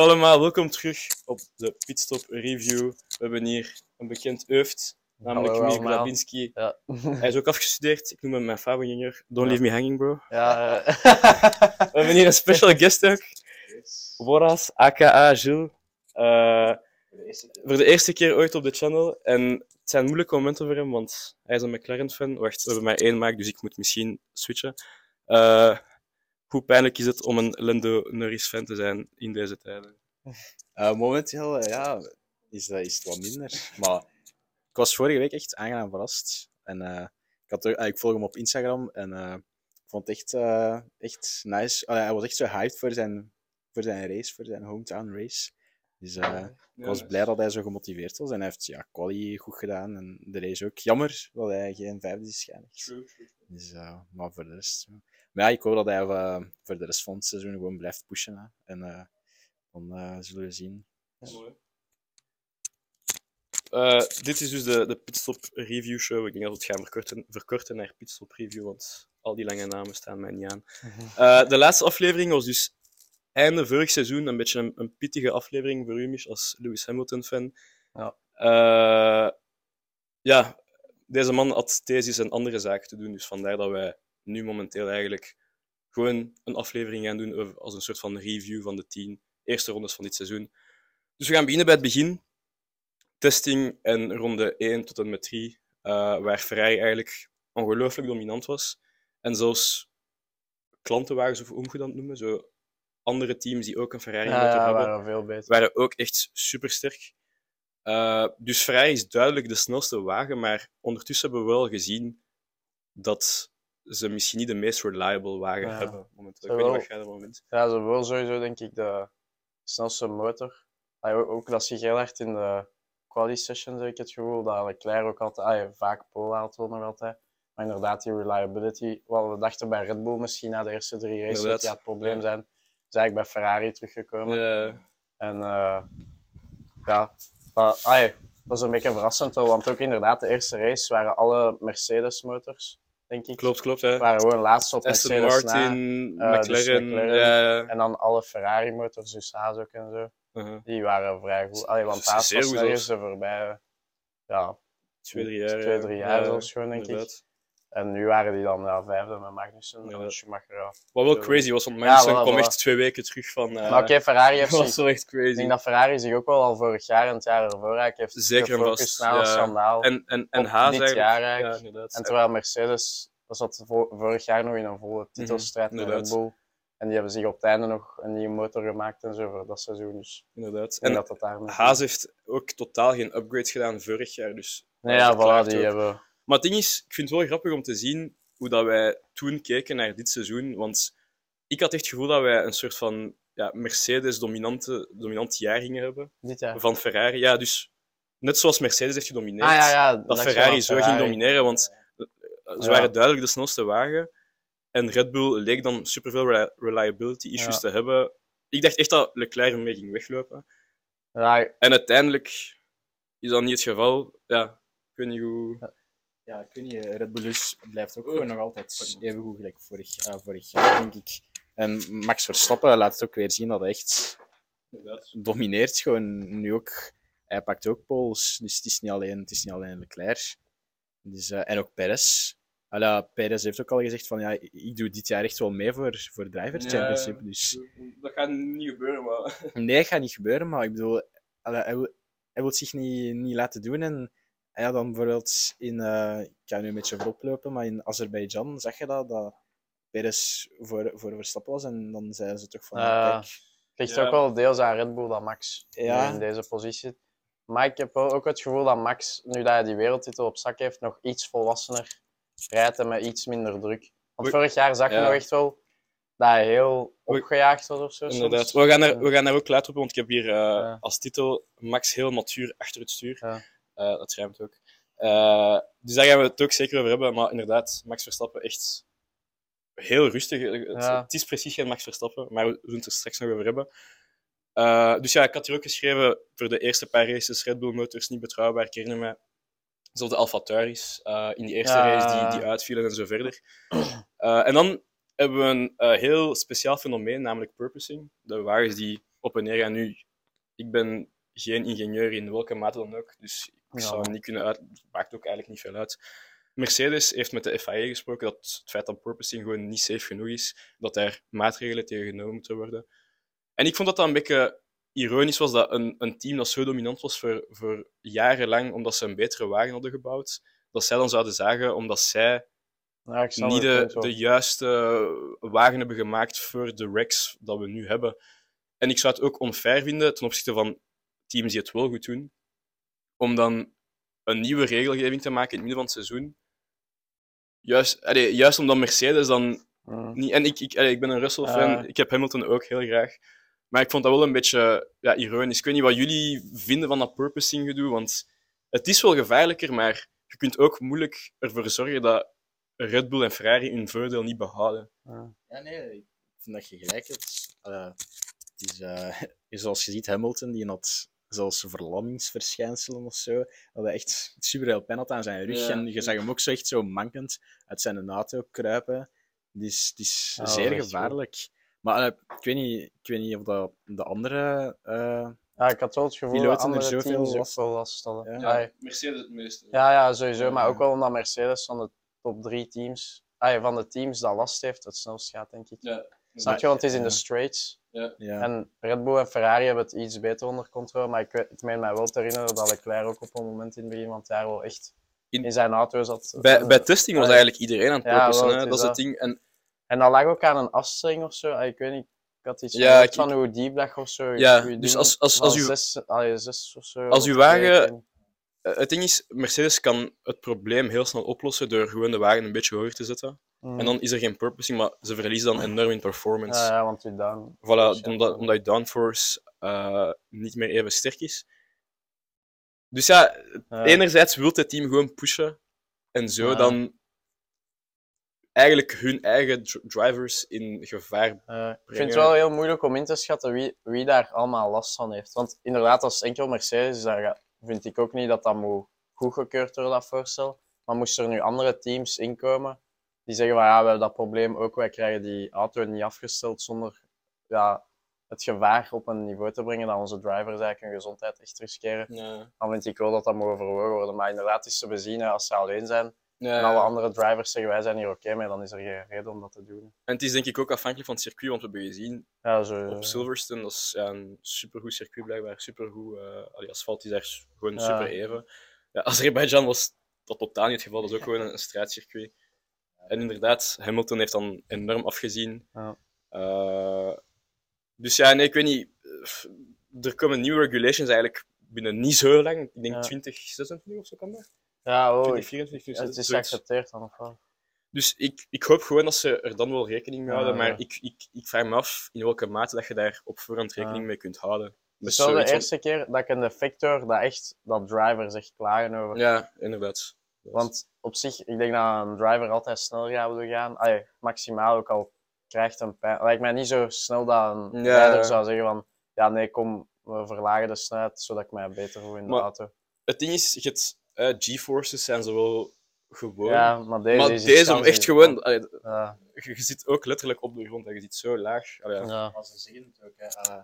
allemaal, welkom terug op de Pitstop Review. We hebben hier een bekend euft, namelijk Hallo Mir. Glabinski. Ja. Hij is ook afgestudeerd, ik noem hem mijn Fabo-junior. Don't leave me hanging, bro. ja eh, We hebben hier een special guest ook, Boras, aka Gilles. Eh, voor de eerste keer ooit op de channel. En het zijn moeilijke momenten voor hem, want hij is een McLaren-fan. Wacht, we hebben maar één maak, dus ik moet misschien switchen. Eh, hoe pijnlijk is het om een Lando Norris-fan te zijn in deze tijden? Eh, momenteel, eh, ja, is, is het wat minder. Maar ik was vorige week echt aangenaam verrast. En eh, ik, had, eh, ik volg hem op Instagram en ik vond het echt, echt nice. Hij was echt zo hyped voor zijn, voor zijn race, voor zijn hometown race. Dus ik was blij dat hij zo gemotiveerd was. En hij heeft ja, quali goed gedaan en de race ook. Jammer dat hij geen vijfde is geëindigd. Dus, maar voor de rest... ja. Maar ja, ik hoop dat hij eh, voor de rest van het seizoen gewoon blijft pushen. Hè. En eh, dan eh, zullen we zien. Eh, dit is dus de, de Pitstop Review Show. Ik denk dat we het gaan verkorten, verkorten naar Pitstop Review, want al die lange namen staan mij niet aan. Eh, de laatste aflevering was dus einde vorig seizoen. Een beetje een, een pittige aflevering voor u, Mich, als Lewis Hamilton-fan. Ja. Eh, ja, deze man had thesis en andere zaken te doen, dus vandaar dat wij nu momenteel eigenlijk gewoon een aflevering gaan doen als een soort van review van de tien eerste rondes van dit seizoen. Dus we gaan beginnen bij het begin. Testing en ronde 1 tot en met 3, eh, waar Ferrari eigenlijk ongelooflijk dominant was. En zelfs klantenwagens, of hoe moet je dat noemen, zo andere teams die ook een Ferrari ja, motor ja, hebben, waren veel beter. waren ook echt supersterk. Eh dus Ferrari is duidelijk de snelste wagen, maar ondertussen hebben we wel gezien dat ze misschien niet de meest reliable wagen Ja. hebben. Momenteel. Ik weet niet wat jij vindt. Ja, ze hebben wel sowieso denk ik de snelste motor. Ook, dat zie je heel hard in de quali sessions, heb ik het gevoel. Dat Leclerc ook altijd, ja, vaak pole haalt wel nog altijd. Maar inderdaad, die reliability. Wat we dachten bij Red Bull misschien na de eerste drie races, dat die het probleem zijn. Is eigenlijk bij Ferrari teruggekomen. En eh, ja, maar, dat is een beetje verrassend want ook inderdaad, de eerste race waren alle Mercedes-motors, denk ik. klopt, klopt. Hè. waren gewoon laatst op Aston Martin, na. eh, dus McLaren. McLaren. En dan alle Ferrari-motors, dus Haas ook en zo, uh-huh. die waren vrij goed. Allee, want Haas was er voorbij. Ja, Twee, drie jaar. Twee, drie jaar Ja, zelfs gewoon, denk ik. En nu waren die dan ja, vijfde met Magnussen Ja. en Schumacher. Ja. Wat wel crazy was, want Magnussen voilà, kwam voilà. echt twee weken terug van... eh, maar oké, Ferrari dat heeft was zich, wel echt ik crazy. denk dat Ferrari zich ook wel al vorig jaar en het jaar ervoor eigenlijk heeft Zeker gefocust vast, na schandaal. En, en, en Haas dit eigenlijk. jaar Ja, eigenlijk. En terwijl Mercedes, dat zat vo- vorig jaar nog in een volle titelstrijd met Red Mhm, inderdaad. Bull. En die hebben zich op het einde nog een nieuwe motor gemaakt en zo voor dat seizoen. Dus inderdaad. ik En dat dat. Haas heeft ook totaal geen upgrades gedaan vorig jaar. Dus Nee, dat ja, verklaart voilà, die ook. hebben... Maar het ding is, ik vind het wel grappig om te zien hoe dat wij toen keken naar dit seizoen. Want ik had echt het gevoel dat wij een soort van ja, Mercedes-dominante dominant jaar gingen hebben. Dit jaar. Van Ferrari. Ja, dus net zoals Mercedes heeft gedomineerd. Ah ja, ja. dat Ferrari zo ging domineren, want ze waren duidelijk de snelste wagen. En Red Bull leek dan superveel reli- reliability issues te hebben. Ik dacht echt dat Leclerc ermee ging weglopen. Ja, En uiteindelijk is dat niet het geval. Ja, ik weet niet hoe... Ja, weet niet, eh, Red Bull blijft ook gewoon nog altijd even goed gelijk vorig, eh, vorig jaar, denk ik. En Max Verstappen laat het ook weer zien dat hij echt domineert. Gewoon nu ook, hij pakt ook poles, dus het is niet alleen, het is niet alleen Leclerc. Dus, eh, en ook Perez. Alla, Perez heeft ook al gezegd van ja, ik doe dit jaar echt wel mee voor, voor Drivers Ja. Championship. Dus Dat gaat niet gebeuren, maar... nee, dat gaat niet gebeuren, maar ik bedoel, alla, hij, wil, hij wil zich niet, niet laten doen. En ja, dan bijvoorbeeld in, eh, ik ga nu een beetje voorop lopen, maar in Azerbeidzjan zag je dat, dat Perez voor, voor Verstappen was. En dan zeiden ze toch van, Ah. kijk, het ligt Ja. ook wel deels aan Red Bull dat Max nu Ja. in deze positie. Maar ik heb wel ook het gevoel dat Max, nu dat hij die wereldtitel op zak heeft, nog iets volwassener rijdt en met iets minder druk. Want We- vorig jaar zag je Ja. nog echt wel dat hij heel opgejaagd was of zo. Inderdaad. soms. We gaan, er, we gaan daar ook later op, want ik heb hier eh, Ja. als titel Max heel matuur achter het stuur. Eh, dat rijmt ook. Eh, dus daar gaan we het ook zeker over hebben. Maar inderdaad, Max Verstappen echt heel rustig. Het, Ja. het is precies geen Max Verstappen, maar we zullen het er straks nog over hebben. Eh, dus ja, ik had hier ook geschreven voor de eerste paar races Red Bull motors niet betrouwbaar. Ik herinner me zoals de Alfa Tauris eh, in die eerste Ja. race die, die uitvielen en zo verder. En dan hebben we een heel speciaal fenomeen, namelijk purposing. De wagens die op en neer gaan. Nu, ik ben geen ingenieur in welke mate dan ook, dus ik Ja. zou niet kunnen uit... Het maakt ook eigenlijk niet veel uit. Mercedes heeft met de FIA gesproken dat het feit dat porpoising gewoon niet safe genoeg is, dat er maatregelen tegen genomen moeten worden. En ik vond dat dat een beetje ironisch was dat een, een team dat zo dominant was voor, voor jarenlang, omdat ze een betere wagen hadden gebouwd, dat zij dan zouden zagen omdat zij Ja, niet de, de juiste wagen hebben gemaakt voor de racks dat we nu hebben. En ik zou het ook onfair vinden ten opzichte van teams die het wel goed doen, om dan een nieuwe regelgeving te maken in het midden van het seizoen. Juist, allee, juist omdat Mercedes dan Mm. niet... En ik, ik, allee, ik ben een Russell-fan, ik heb Hamilton ook heel graag. Maar ik vond dat wel een beetje ja, ironisch. Ik weet niet wat jullie vinden van dat purposing gedoe, want het is wel gevaarlijker, maar je kunt ook moeilijk ervoor zorgen dat Red Bull en Ferrari hun voordeel niet behouden. Ja. Ja, nee, ik vind dat je gelijk hebt. Eh, het is, eh, zoals je ziet, Hamilton, die had zelfs verlammingsverschijnselen of zo. Dat hij echt super veel pijn had aan zijn rug. Ja. En je zag hem ook zo echt zo mankend uit zijn auto kruipen. Dus het is Ja, zeer gevaarlijk. Maar eh, ik, weet niet, ik weet niet of dat de andere... eh, Ja, ik had wel het gevoel dat Piloten er andere zoveel teams last- last hadden. Ja. Ja, Mercedes het meeste. ja, ja, sowieso. Ja. Maar ook wel omdat Mercedes van de top drie teams, ah, van de teams dat last heeft, het snelst gaat, denk ik. Ja. Snap je? Want het is in de straights. ja. En Red Bull en Ferrari hebben het iets beter onder controle. Maar ik, weet, ik meen mij wel te herinneren dat Leclerc ook op een moment in het begin van het jaar wel echt In- in, zijn auto zat. Bij, bij testing was eigenlijk iedereen aan het Ja, het dat is het ding. En En dat lag ook aan een afstelling of zo. Ah, Ik weet niet, ik had iets Ja, gehoord ik- van hoe diep lag of zo. Ja, dus als- als- als u- zes, allee, zes of zo. als uw wagen- eh, het ding is, Mercedes kan het probleem heel snel oplossen door gewoon de wagen een beetje hoger te zetten. Mm. En dan is er geen purposing, maar ze verliezen dan enorm in performance. Ja, ja, want u dan. Voilà, omdat, omdat je downforce eh, niet meer even sterk is. Dus ja, Ja. enerzijds wil het team gewoon pushen en zo Ja. dan eigenlijk hun eigen dr- drivers in gevaar. Eh, ik vind brengen. het wel heel moeilijk om in te schatten wie, wie daar allemaal last van heeft. Want inderdaad, als enkel Mercedes ga- vind ik ook niet dat dat moet goedgekeurd worden, dat voorstel. Maar moesten er nu andere teams inkomen die zeggen van ja, we hebben dat probleem ook, wij krijgen die auto niet afgesteld zonder ja, het gevaar op een niveau te brengen dat onze drivers eigenlijk hun gezondheid echt riskeren. Dan vind ik wel dat dat moet overwogen worden. Maar inderdaad is te bezien, als ze alleen zijn en alle andere drivers zeggen wij zijn hier oké mee, dan is er geen reden om dat te doen. En het is denk ik ook afhankelijk van het circuit, want we hebben gezien Ja, zo, op Silverstone, dat is ja, een supergoed circuit blijkbaar, supergoed. allee, asfalt is daar gewoon Ja. super even. Ja, Azerbeidzjan was dat totaal niet het geval, dat is ook gewoon een, een straatcircuit. En inderdaad, Hamilton heeft dan enorm afgezien. Ja. Eh, dus ja, nee, ik weet niet. Er komen nieuwe regulations eigenlijk binnen niet zo lang. Ik denk Ja. 2026 of zo kan dat. ja, oh, ik- 2024, Ja, het is geaccepteerd dan of wel? Dus ik, ik hoop gewoon dat ze er dan wel rekening mee houden. Maar ik, ik, ik vraag me af in welke mate dat je daar op voorhand rekening mee kunt houden. Het is wel de van- eerste keer dat ik een defect hoor dat echt dat drivers echt klagen over. Ja, inderdaad. Want op zich, ik denk dat een driver altijd sneller gaat willen gaan. Allee, maximaal ook al krijgt een pijn. Lijkt mij niet zo snel dat een Ja. rijder zou zeggen van ja nee kom, we verlagen de snelheid zodat ik mij beter voel in de Maar- auto. Het ding is, je hebt, eh, G-forces zijn ze wel gewoon. Ja, maar deze maar is deze om echt gewoon. allee, Ja, je, je zit ook letterlijk op de grond en je zit zo laag. Allee, ja. Maar ze zeggen het ook, hè. eh,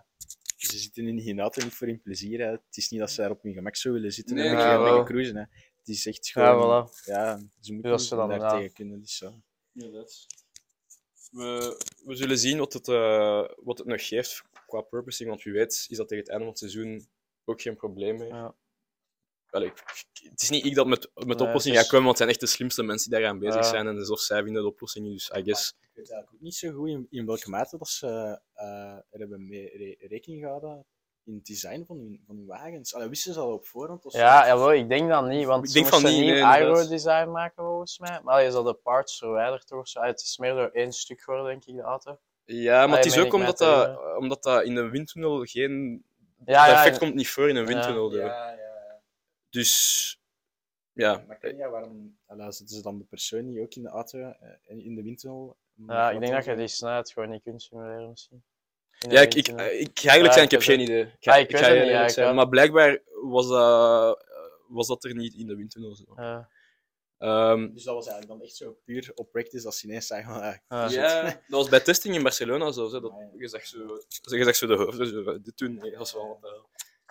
ze zitten in hun auto niet voor hun plezier. Hè. Het is niet dat ze daar op hun gemak zo willen zitten Nee, en ja, een keer cruisen. Hè. Het is echt Ja, gewoon... voilà. Ja, ze moeten als ze dan, daar ja. tegen kunnen. Dus zo. Inderdaad. We, we zullen zien wat het, eh, wat het nog geeft qua purposing, want wie weet is dat tegen het einde van het seizoen ook geen probleem meer. Ja. Allee, ik- het is niet ik dat met, met Nee, oplossingen ga komen, want het zijn echt de slimste mensen die daaraan bezig Ja. zijn. En dus of zij vinden de oplossingen, dus I guess. Ik weet eigenlijk ook niet zo goed in, in welke mate dat ze eh, er hebben mee re- rekening gehouden in het design van hun, van hun wagens. Allee, wisten ze al op voorhand? Of zo? Ja, jawel, ik denk dat niet, want Ik ze denk van niet, nee, aero-design maken volgens mij. Maar je zal de parts verwijderd zo. Ah, Het is meer door één stuk geworden, denk ik, de auto. Ja, maar het is ook omdat dat, omdat dat in een windtunnel geen... Ja, dat ja, effect komt niet voor in een windtunnel. Ja, ja, ja. Dus ja, Maar ken je waarom allee, ze dan de persoon niet ook in de auto eh, en in de windtunnel? Ja, ik denk dat je die snelheid gewoon niet kunt simuleren misschien. Ja ik, ik, windtunnel. ik ga eigenlijk Ja, zijn, ik heb geen idee. Ik Ja, ga, ik ik weet ga het heel niet, ja, zijn. Maar blijkbaar was dat, was dat er niet in de windtunnel. Zo. Ja. Ehm, Dus dat was eigenlijk dan echt zo puur op practice als ze van, ah, Ah, ja, dat was bij testing in Barcelona zo. Hè, dat, Ah, je, zag zo je zag zo de hoofden, zo, dit doen. Nee, dat was wel wat, eh,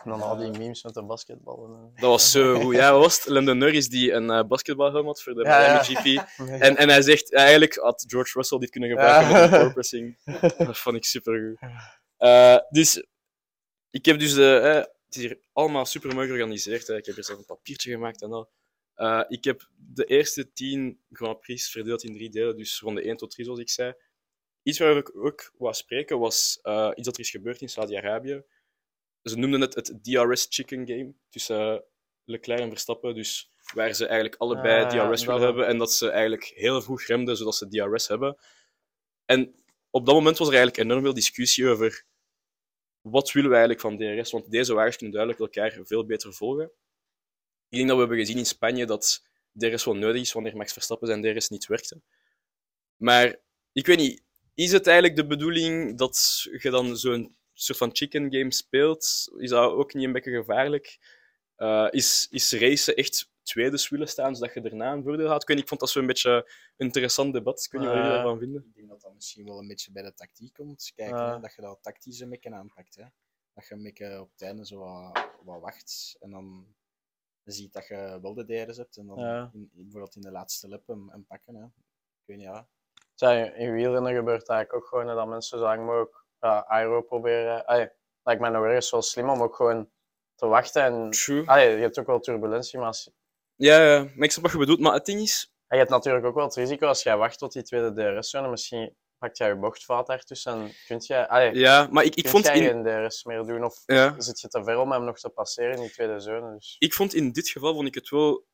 En dan al die memes met de basketballen. en- Dat was zo goed. Ja, wat was het? Lando Norris die een eh, basketbalhelm had voor de Ja. Miami GP. En, en hij zegt, eigenlijk had George Russell dit kunnen gebruiken Ja. met een pressing. Dat vond ik super goed. dus ik heb dus de. eh, het is hier allemaal super mooi georganiseerd. Hè. Ik heb hier zelf een papiertje gemaakt en al. Eh, ik heb de eerste tien Grand Prix verdeeld in drie delen, dus ronde 1 tot 3, zoals ik zei. Iets waarover ik ook wou spreken was eh, iets dat er is gebeurd in Saudi-Arabië. Ze noemden het het DRS Chicken Game tussen Leclerc en Verstappen. Dus waar ze eigenlijk allebei Ah, DRS willen wel. hebben en dat ze eigenlijk heel vroeg remden zodat ze DRS hebben. En op dat moment was er eigenlijk enorm veel discussie over wat willen we eigenlijk van DRS, want deze wagens kunnen duidelijk elkaar veel beter volgen. Ik denk dat we hebben gezien in Spanje dat DRS wel nodig is wanneer Max Verstappen zijn DRS niet werkte. Maar ik weet niet, is het eigenlijk de bedoeling dat je dan zo'n soort van chicken game speelt? Is dat ook niet een beetje gevaarlijk? Eh, is, is racen echt tweede willen staan, zodat je daarna een voordeel had? Ik, weet ik vond dat zo'n beetje een interessant debat. Ik weet niet wat jullie Eh, daarvan vinden. Ik denk dat dat misschien wel een beetje bij de tactiek komt. Kijk, hè, dat je dat tactisch een beetje aanpakt. Hè. Dat je een beetje op het einde zo wat, wat wacht en dan ziet dat je wel de DRS hebt en dan Ja. in, bijvoorbeeld in de laatste lip hem, hem pakken. Hè. Ik weet niet, ja. Ja, in wielrennen gebeurt eigenlijk ook gewoon dat mensen zo lang mogelijk ja, aero proberen. Allee, lijkt mij nog ergens wel slim om ook gewoon te wachten. En, True. allee, je hebt ook wel turbulentie, maar als, Ja, ja, maar ik snap wat je bedoelt. Maar het ding is, en je hebt natuurlijk ook wel het risico als jij wacht tot die tweede DRS-zone, misschien pakt jij je bochtfout daartussen en kunt jij, allee, ja, maar ik, ik vond jij in, geen DRS meer doen of ja, zit je te ver om hem nog te passeren in die tweede zone. Dus, ik vond in dit geval vond ik het wel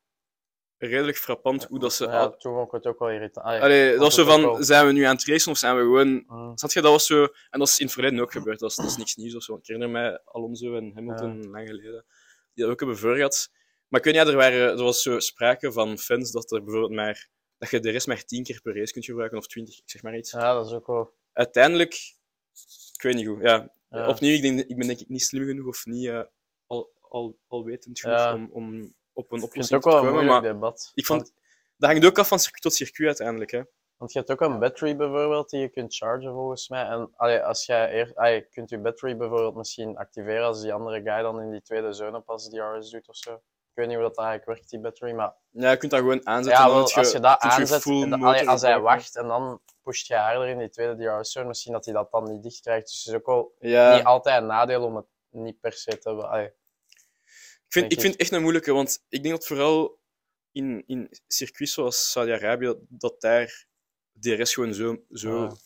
redelijk frappant hoe dat ze. ja, toen vond ik het ook wel irritant. Allee, Allee, dat was zo van, wel- zijn we nu aan het racen of zijn we gewoon... Mm. Snap je, dat was zo... En dat is in het verleden ook gebeurd, dat is, dat is niks nieuws of zo. Ik herinner mij Alonso en Hamilton lang geleden, die dat ook hebben voor gehad. Maar niet, ja, er, waren, er was zo sprake van fans dat er bijvoorbeeld maar... Dat je de rest maar 10 keer per race kunt gebruiken, of 20, ik zeg maar iets. Ja, dat is ook wel. Uiteindelijk... Ik weet niet goed, ja. Ja. Opnieuw, ik, denk, ik ben denk ik niet slim genoeg of niet eh, al, al, alwetend genoeg Ja. om, om op een oplossing het ook te wel een moeilijk Maar debat. ik vond... Dat hangt ook af van circuit tot circuit uiteindelijk, hè. Want je hebt ook een battery bijvoorbeeld die je kunt chargen volgens mij. En allee, als jij eer, allee, kunt je battery bijvoorbeeld misschien activeren als die andere guy dan in die tweede zone pas DRS doet of zo. Ik weet niet hoe dat eigenlijk werkt, die battery, maar Ja, je kunt dat gewoon aanzetten. ja, wel, als je dat je aanzet, en allee, als hij wacht en dan pusht je harder in die tweede DRS zone, misschien dat hij dat dan niet dicht krijgt. Dus het is ook wel Ja, niet altijd een nadeel om het niet per se te hebben. Vind, ik vind het echt een moeilijke, want ik denk dat vooral in, in circuits zoals Saudi-Arabië, dat daar DRS gewoon zo, zo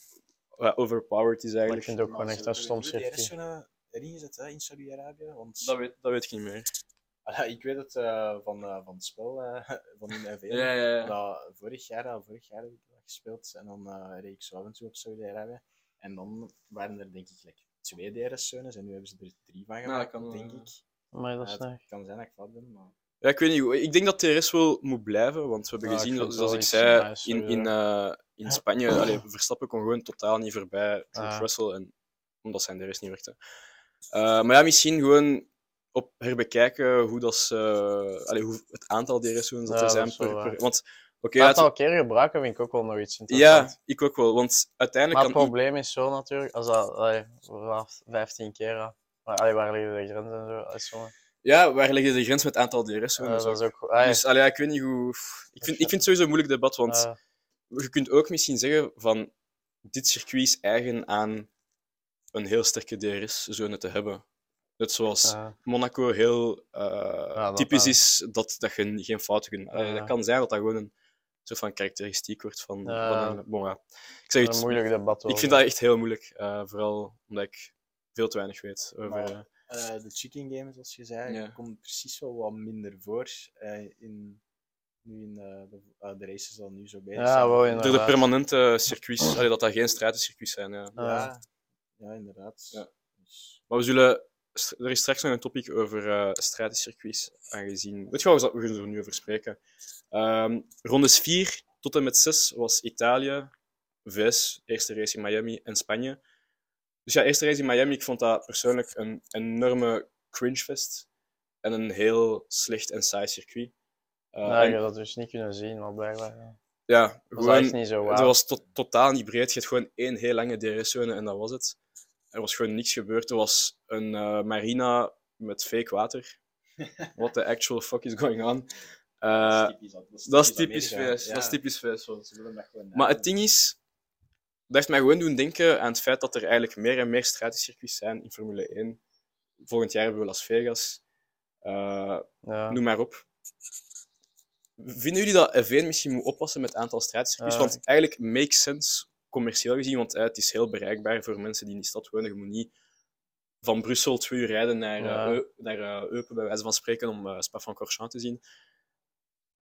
overpowered is maar ik eigenlijk. vind het ook gewoon echt een stom De circuit. DRS-zone erin gezet hè, in Saudi-Arabië. Want Dat weet, dat weet ik niet meer. Ah, ja, ik weet het eh, van, eh, van het spel eh, van in NV. Ja, ja, ja. Dat, vorig, jaar, al vorig jaar heb ik dat gespeeld en dan eh reed ik zo af en toe op Saudi-Arabië. En dan waren er denk ik like, twee DRS-zones en nu hebben ze er drie van dat gemaakt, denk ja. ik. Maar dat Ja, is het echt- kan zijn dat ik fout ben, maar... Ja, ik weet niet. Ik denk dat DRS wel moet blijven, want we hebben Ja, gezien, het zoals ik zei, nice, in, in, eh, in Spanje, allee, Verstappen kon gewoon totaal niet voorbij George Ah. Russell, en, omdat zijn DRS niet werkte. Eh, maar ja, misschien gewoon op herbekijken hoe, dat ze, allee, hoe het aantal DRS-zones dat Ja, er zijn. Per, wel per- waar. want, laten aantal keer gebruiken vind ik ook wel nog iets interessants. ja, ik ook wel, want uiteindelijk Maar het probleem is zo natuurlijk, als dat allee, vanaf 15 keer, ja. Allee, waar liggen de grenzen en zo? Ja, waar liggen de grens met het aantal Ja, DRS-zones? dat is ook. allee, dus allee, ik weet niet hoe... Ik vind, ik vind het sowieso een moeilijk debat, want je kunt ook misschien zeggen van dit circuit is eigen aan een heel sterke DRS-zone te hebben. Net zoals Monaco heel eh, typisch is dat, dat je geen fouten kunt. Dat kan zijn dat dat gewoon een soort van karakteristiek wordt van, van een... Bon, ja. Ik zeg een het, moeilijk debat. ik vind dat echt heel moeilijk. eh, vooral omdat ik veel te weinig weet over... Maar- eh, Eh, de chicken game, zoals je zei, Ja. komt precies wel wat minder voor. eh, in, nu in eh, de, de races die nu zo bezig Ja, zijn. wel door de permanente circuits, allee, dat dat geen stratencircuits zijn. Ja. Ja, ja, inderdaad. Ja. Dus- Maar we zullen... Er is straks nog een topic over eh stratencircuits aangezien. Weet je wat, we gaan er nu over spreken. Ehm, rondes 4 tot en met 6 was Italië, VS, eerste race in Miami en Spanje. Dus ja, eerste race in Miami, ik vond dat persoonlijk een enorme cringefest. En een heel slecht en saai circuit. Eh, nee, en- je had dat dus niet kunnen zien, maar blijkbaar. ja. ja, Dat was gewoon, niet zo Het wauw. was to- totaal niet breed. Je had gewoon één heel lange DRS-zone en dat was het. Er was gewoon niks gebeurd. Er was een eh, marina met fake water. What the actual fuck is going on? Eh, dat is typisch VS. Dat is typisch VS. Maar het ding is, dat heeft mij gewoon doen denken aan het feit dat er eigenlijk meer en meer stratencircuits zijn in Formule 1. Volgend jaar hebben we Las Vegas. Eh, Ja. noem maar op. Vinden jullie dat F1 misschien moet oppassen met het aantal straatcircuits? Eh. want eigenlijk makes sense, commercieel gezien, want eh, het is heel bereikbaar voor mensen die in die stad wonen. Je moet niet van Brussel twee uur rijden naar. Eu- naar Eupen, bij wijze van spreken, om uh, Spa-Francorchamps te zien.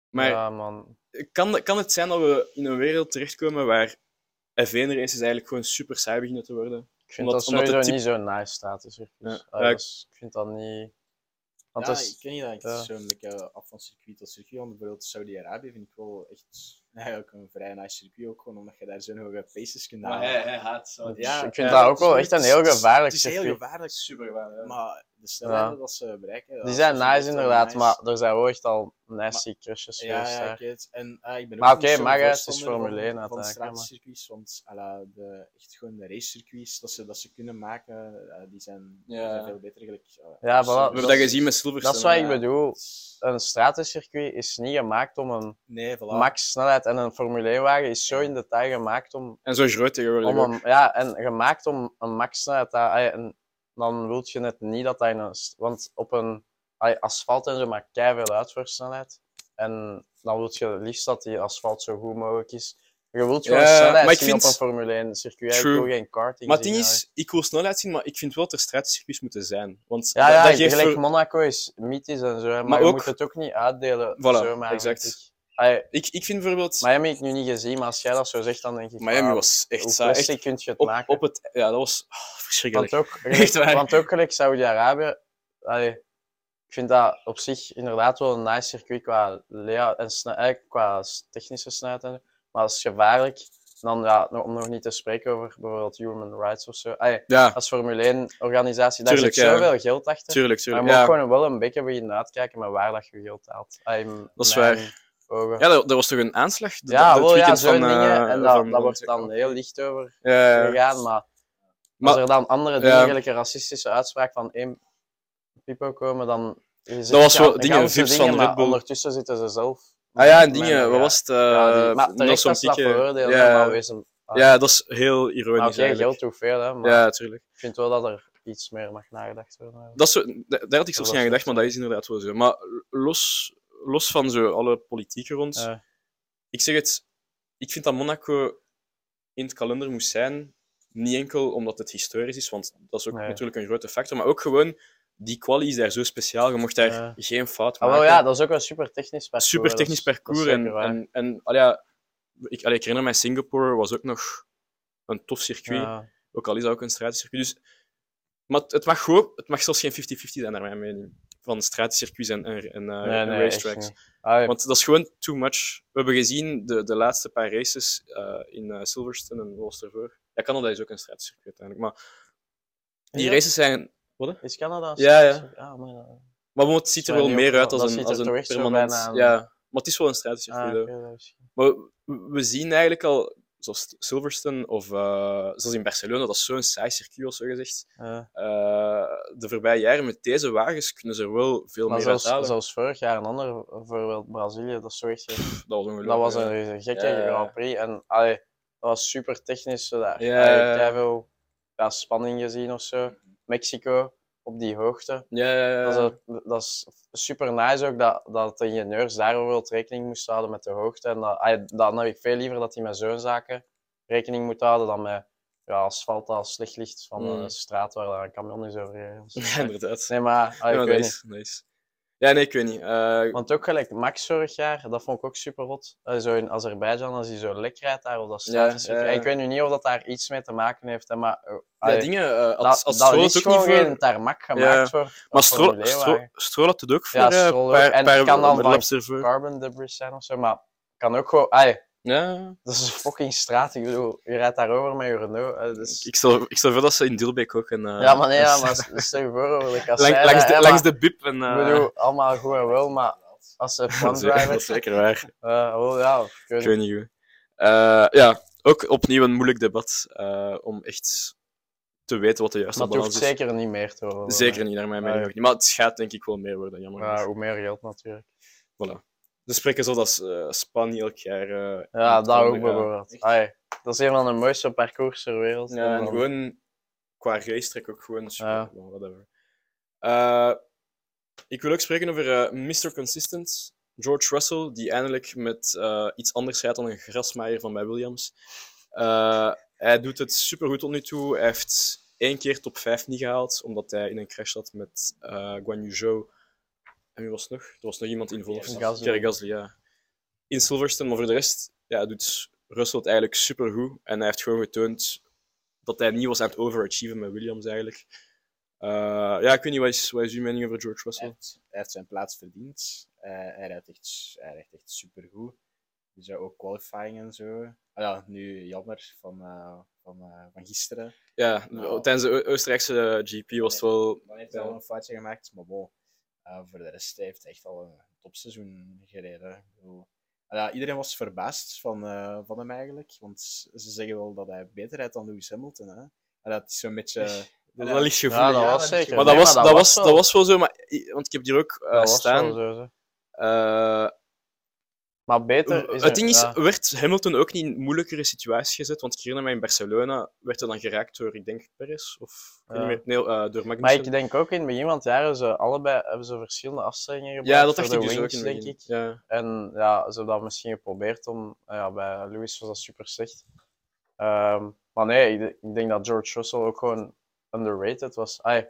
Maar ja, man. kan, kan het zijn dat we in een wereld terechtkomen waar F1-races eigenlijk gewoon super saai beginnen te worden? Ik vind Omdat- dat omdat sowieso het type- niet zo'n nice. Ja. Ah, Ja, is- ik vind dat niet... Want ja, dat is- ik ken niet dat zo'n like, af van circuit tot circuit. Want bijvoorbeeld Saudi-Arabië vind ik wel echt eigenlijk een vrij nice circuit ook, gewoon omdat je daar zo'n hoge paces kunt halen. haat zo. Ja, ik vind ja, dat ook wel is- echt een heel het is- gevaarlijk Het is heel circuit. gevaarlijk, Super gevaarlijk. maar de snelheden dat ze bereiken... dat Die zijn nice wel inderdaad, nice. maar er zijn wel echt al nasty crushes Ja, geweest ja, ik weet het. En ah, ik ben ook Maar oké, hè, het is Formule van- 1 van straatcircuits, want ala, de, echt gewoon de racecircuits dat ze, dat ze kunnen maken, eh, die zijn, Ja. die zijn veel beter. Gelijk, eh, Ja, voilà. We eh, hebben dat gezien met Silverstone. Dat is wat ik ja. bedoel. Een stratencircuit is niet gemaakt om een Nee, voilà. max snelheid en een Formule 1 wagen is zo in detail gemaakt om, En zo groot tegenwoordig om ook. een, ja, en gemaakt om een max snelheid te ah, ja, en dan wil je net niet dat in een want op een asfalt en zo maakt veel uit voor snelheid en dan wil je het liefst dat die asfalt zo goed mogelijk is. Je wilt gewoon Ja, snelheid maar ik zien vind- op een Formule 1 circuit. Ik wil geen karting Maar het ding is, ik wil snelheid zien, maar ik vind wel dat er straatcircuits moeten zijn. Want Ja, dat, ja, dat geeft gelijk voor- Monaco is mythisch en zo, maar, Maar je ook- moet het ook niet uitdelen. Voilà, zomaar, exact. Ik. Allee, ik, ik vind bijvoorbeeld... Miami heb ik nu niet gezien, maar als jij dat zo zegt, dan denk ik... Miami was echt saai. Echt kun je het op, maken? op het... Ja, dat was ah, verschrikkelijk. want, ook, Echt waar. want ook gelijk Saudi-Arabië... Ik vind dat op zich inderdaad wel een nice circuit qua layout en eigenlijk qua technische snelheid. Maar als gevaarlijk, dan ja, om nog niet te spreken over bijvoorbeeld human rights of zo. Ja, als Formule 1 organisatie, daar Tuurlijk, zit ja. zoveel geld achter. tuurlijk, Maar je tuurlijk. moet Ja, gewoon wel een beetje beginnen uitkijken met waar dat je geld haalt. Dat is mijn waar. Ogen. ja dat, dat was toch een aanslag? Dat- Ja, dat wel, ja, weekend zo'n van, dingen. eh, En dat, dat wordt dan heel licht over gegaan. Maar, Maar- als er dan andere ja. dingen, gelijk een racistische uitspraak van één pipo komen, dan... ziet was wel dingen, vips dingen, van Red Bull. ondertussen zitten ze zelf... Ah ja, en dingen, wat ja. was het? eh Ja, die, maar terecht dat dat maar wees hem... ah, Ja, dat is heel ironisch Oké, eigenlijk. geld hoeveel, hè, maar Ja, tuurlijk. ik vind wel dat er iets meer mag nagedacht worden. Dat is daar daar had ik zelfs niet aan gedacht, maar dat is inderdaad wel zo. Maar los, los van zo alle politieke rond, Ja. ik zeg het, ik vind dat Monaco in het kalender moest zijn. Niet enkel omdat het historisch is, want dat is ook Nee. natuurlijk een grote factor, maar ook gewoon, die quali is daar zo speciaal. Je mocht daar Ja. geen fout Ah, maken. wel, ja, dat is ook een super technisch parcours. Super technisch is- dat is parcours. En, en, ja, ik, ik herinner mij, Singapore was ook nog een tof circuit. Ja. Ook al is dat ook een straatcircuit. Dus, maar het- het mag, gewoon, het mag zelfs geen 50-50 zijn, naar mijn mening. Van straatcircuits en, en, en, eh, Nee, en nee, echt racetracks. Ah, Want dat is gewoon too much. We hebben gezien de, de laatste paar races eh, in eh, Silverstone en wat was ervoor. Ja, Canada is ook een straatcircuit uiteindelijk. Maar die Ja? races zijn. Is Canada? een Ja, ja. Ah, maar, ja. Maar het ziet er wel meer op- uit als een, als een permanent. Ja, maar het is wel een straatcircuit. Ah, Maar we, we zien eigenlijk al, zoals Silverstone of eh, zoals in Barcelona, dat is zo'n saai circuit, zo gezegd. Ja. Eh, de voorbije jaren met deze wagens kunnen ze er wel veel Maar meer zelfs, uithalen. zelfs vorig jaar een ander voorbeeld, Brazilië, dat is zo echt... Dat was ongelooflijk. Dat was ja. een gekke Ja, ja, ja. Grand Prix. En allee, dat was super technisch. Daar. Ja, Allee, keiveel, ja, spanning gezien of zo. Mexico, op die hoogte. Ja, ja, ja. Dat, is, dat is super nice ook, dat, dat de ingenieurs daar bijvoorbeeld rekening moesten houden met de hoogte. En dat, dan heb ik veel liever dat die met zo'n zaken rekening moet houden dan met ja, asfalt dat slecht ligt van Mm. een straat waar daar een camion is overgereden. Ja, inderdaad. Nee, maar Ja, niet. nice, nice. Ja, nee, ik weet niet. Eh, Want ook gelijk Max vorig jaar, dat vond ik ook super hot. Eh, zo in Azerbeidzjan, als hij zo lek rijdt daar op dat Ja. Ik weet nu niet of dat daar iets mee te maken heeft, hè, maar... eh, ja, dingen, dat, als, als dat Stroll is ook gewoon niet voor... geen tarmac gemaakt Ja. voor Maar Stroll, Stroll, 1-wagen. Stroll had het ook voor Ja, Stroll ook. paar, En paar het kan dan van. Carbon debris zijn of zo, maar kan ook gewoon... Ja, dat is een fucking straat, ik bedoel, je rijdt daarover met je Renault. dus... ik stel, ik stel voor dat ze in Dilbeek ook een... eh, Ja, maar nee, ja, maar stel je voor over de Lang- langs, de, hè, langs de bib en... Ik eh, bedoel, allemaal goed en wel, maar als Dat F1 is zeker- dat driver. is zeker waar. Eh, oh ja, ik weet Ik weet niet ja, ook opnieuw een moeilijk debat om echt te weten wat de juiste Maar het hoeft balans is. zeker niet meer te worden. Zeker niet, naar mijn mening ook niet. Maar het gaat denk ik wel meer worden, jammer Ja, hoe meer geld natuurlijk. Voilà. Ze spreken zo dat eh, Spa niet elk jaar... eh, Ja, dat ook bijvoorbeeld. Dat is een van de mooiste parcours ter wereld. Ja, en dan- gewoon qua racetrack ook gewoon super. Ja. whatever. Eh, ik wil ook spreken over eh, Mr. Consistent, George Russell, die eindelijk met eh, iets anders rijdt dan een grasmaaier van bij Williams. Eh, hij doet het supergoed tot nu toe. Hij heeft één keer top 5 niet gehaald, omdat hij in een crash zat met eh Guan Yu Zhou. En wie was het nog? Er was nog iemand. Pierre Gasly. Pierre Gasly, ja. In Silverstone, maar voor de rest ja, doet Russell het eigenlijk supergoed. En hij heeft gewoon getoond dat hij niet was aan het overachieven met Williams eigenlijk. Eh, ja, ik weet niet, wat is, wat is uw mening over George Hij Russell? heeft, hij heeft zijn plaats verdiend. Eh, hij, rijdt echt, hij rijdt echt supergoed. Dus ja, ook qualifying en zo. Ah ja, nu jammer van, eh, van, van gisteren. Ja, Nou. tijdens de Oostenrijkse GP was het wel... Dan heeft hij wel een foutje gemaakt, maar bon. Eh, voor de rest hij heeft hij echt al een topseizoen gereden. Ik bedoel, ah ja, iedereen was verbaasd van, eh, van hem eigenlijk. Want ze zeggen wel dat hij beter rijdt dan Lewis Hamilton. Hè? En dat is zo'n beetje... Dat, ligt gevoelig. Ja, dat was zeker. Maar Nee, dat was, maar dat, was, wel. dat was wel zo, maar, want ik heb hier ook eh, Dat was staan. wel zo, zo. eh, Maar beter is het ding is, ja. werd Hamilton ook niet in moeilijkere situaties gezet? Want herinner me in Barcelona werd hij dan geraakt door, ik denk, Perez? Of Ja. niet meer. Nee, eh, door Maar Magnussen. ik denk ook in het begin van het jaar hebben ze allebei hebben ze verschillende afstellingen gebruikt ja, dat dacht ik dus ook wings, in het denk begin. ik. Ja. En ja, ze hebben dat misschien geprobeerd om... Ja, bij Lewis was dat super slecht. Ehm, maar nee, ik, ik denk dat George Russell ook gewoon underrated was. Ai,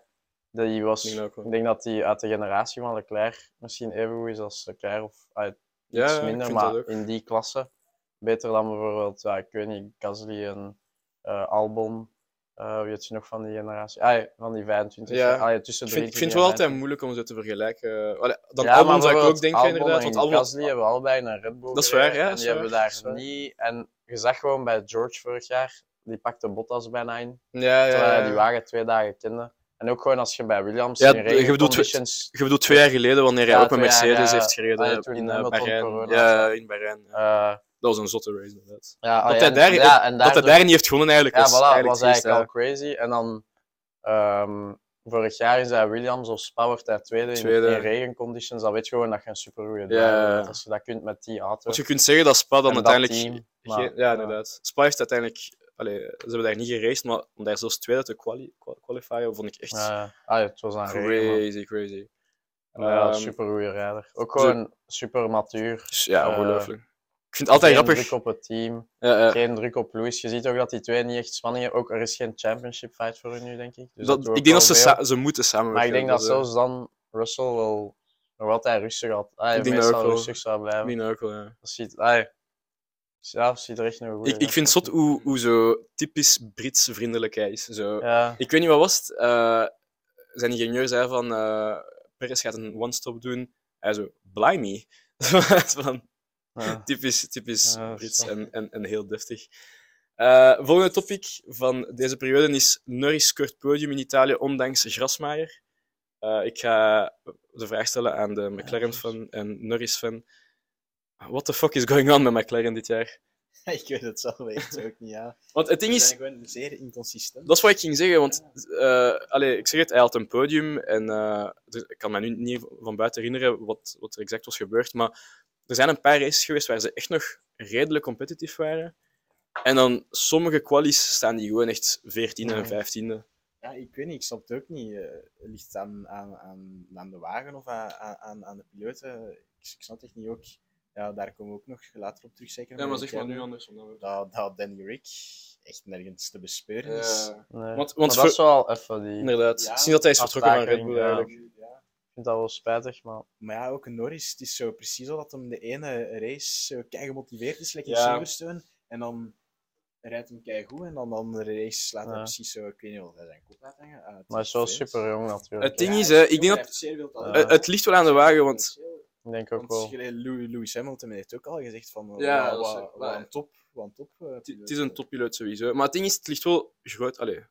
die was Ik denk dat ook wel. ik denk dat hij uit de generatie van Leclerc misschien even goed is als Leclerc of ai, Ja, iets minder, maar in die klasse. Beter dan bijvoorbeeld, ja, ik weet niet, Gasly en eh, Albon. eh wie had je nog van die generatie? Ah, van die 25. Ja. Ah, ja, tussen Ik vind, 23 ik vind het wel altijd 25. moeilijk om ze te vergelijken. Allee, dan Ja, Albon zou ik ook denken, Albon inderdaad. Want Albon, Gasly hebben allebei naar Red Bull Dat is waar, ja, En die hebben daar niet... En je zag gewoon bij George vorig jaar, die pakte Bottas bijna in. ja, Terwijl ja, hij ja. die wagen twee dagen kende. En ook gewoon als je bij Williams Ja, in je bedoelt regenconditions... Je bedoelt twee jaar geleden, wanneer hij Ja, ook met jaar, Mercedes heeft gereden Ah, in Bahrein. Ja, had. in Bahrein. eh, Dat was een zotte race, inderdaad. ja, Dat ah, hij daar, dat hij daar niet heeft gewonnen, eigenlijk, Ja, was voilà, eigenlijk was eigenlijk al crazy. En dan ehm, vorig jaar is hij Williams of Spa wordt hij tweede, in- Tweede. in regenconditions. Dan weet je gewoon dat je een super goede Ja. Als je dat kunt met die auto. Want je kunt zeggen dat Spa dan dat uiteindelijk... team, maar, ja, ja. inderdaad. Spa heeft uiteindelijk... Allee, ze hebben daar niet geraced, maar om daar zelfs tweede te quali qua- qualifieren, vond ik echt Ja, ah, ja, het was een regen, crazy, crazy. Maar ja, Ehm, super goede rijder. Ook gewoon super matuur. dus ja, Eh, ongelooflijk. Ik vind het altijd geen grappig. druk op het team, Ja, geen druk op Lewis. Je ziet ook dat die twee niet echt spanning hebben. Ook er is geen championship fight voor hun nu, denk ik. Dus dat, ik denk dat ze, ze moeten samenwerken. Maar ik denk dat is, eh, zelfs dan Russell wel nog altijd rustig had. Ah, denk dat meestal rustig zou blijven. Ik denk dat ook wel, ja. Dat ziet, ah, ja, ziet er echt nog goed Ik, ik vind het zot hoe, hoe zo typisch Brits vriendelijk hij is. Zo. Ja, Ik weet niet wat was het. eh, zijn ingenieur zei van uh, Perez gaat een one-stop doen. Hij zo, blimey. van, ja. typisch typisch Ja, Brits en, en, en heel deftig. Eh, volgende topic van deze periode is Norris scoort podium in Italië ondanks Grasmaier. Ik ga de vraag stellen aan de McLaren-fan en Norris-fan. What the fuck is going on met McLaren dit jaar? ik weet het zelf echt ook niet, ja. Want het ding Ze is, zijn gewoon zeer inconsistent. Dat is wat ik ging zeggen, want allee, ik zeg het, hij had een podium en eh, ik kan me nu niet van buiten herinneren wat, wat er exact was gebeurd, maar er zijn een paar races geweest waar ze echt nog redelijk competitief waren. En dan sommige qualies staan die gewoon echt 14e en Mhm. 15e. Ja, ik weet niet, ik snap het ook niet. Eh, ligt het aan, aan, aan, aan de wagen of aan, aan, aan de piloten? Ik, ik snap het echt niet ook. Ja, daar komen we ook nog later op terug, zeker. met Ricciardo. anders. Dat, dat Danny Rick echt nergens te bespeuren is. nee. Want- want maar voor- dat is wel even die... Inderdaad. Ja, Sinds dat hij is vertrokken van Red Bull ja. eigenlijk. Ja. Ik vind dat wel spijtig, maar... Maar ja, ook een Norris, het is zo precies zo dat hem de ene race zo kei gemotiveerd is, lekker Ja. Silverstone. En dan rijdt hem kei goed en dan de andere race slaat hij Ja. precies zo, ik weet niet wat hij zijn kop laat hangen. Ah, Maar hij is wel super jong natuurlijk. Het ding Ja, is, hè, ik denk dat-. Ja. Het ligt wel aan de wagen, want denk ook Want wel. gelijk Lewis, Hamilton heeft ook al gezegd van Ja, wat, is- wat, een top, wat een top. eh, het, is een toppiloot sowieso. Maar het ding is, het ligt wel groot, allee,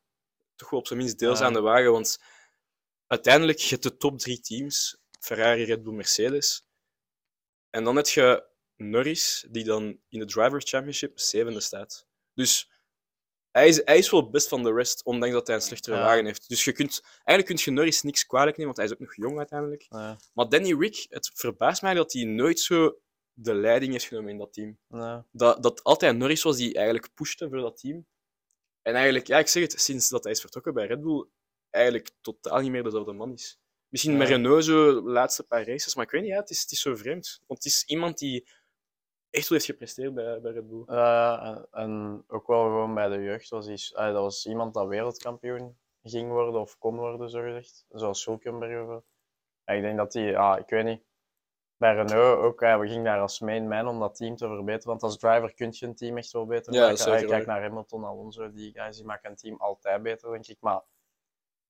toch wel op zijn minst deels Ja. aan de wagen, want uiteindelijk, je hebt de top drie teams, Ferrari, Red Bull, Mercedes. En dan heb je Norris, die dan in de Drivers' Championship zevende staat. Dus hij is, hij is wel best van de rest, ondanks dat hij een slechtere Ja. wagen heeft. Dus je kunt, eigenlijk kun je Norris niks kwalijk nemen, want hij is ook nog jong uiteindelijk. Maar Danny Rick, het verbaast mij dat hij nooit zo de leiding heeft genomen in dat team. nee. Dat, dat altijd Norris was die eigenlijk pushte voor dat team. En eigenlijk, ja, ik zeg het, sinds dat hij is vertrokken bij Red Bull, eigenlijk totaal niet meer dezelfde man is. Misschien Ja. met Renault zo de laatste paar races, maar ik weet niet, ja, het, is, het is zo vreemd. Want het is iemand die echt wel heeft gepresteerd bij, bij Red Bull. Ja, en, ook wel gewoon bij de jeugd was hij, dat was iemand dat wereldkampioen ging worden of kon worden, zo gezegd. Zoals Hulkenberg of zo. En ik denk dat hij, ja, ik weet niet. Bij Renault ook, ja, we gingen daar als main man om dat team te verbeteren. Want als driver kun je een team echt wel beter Ja, maken. kijkt waar. naar Hamilton, Alonso, die guys die maken een team altijd beter, denk ik. Maar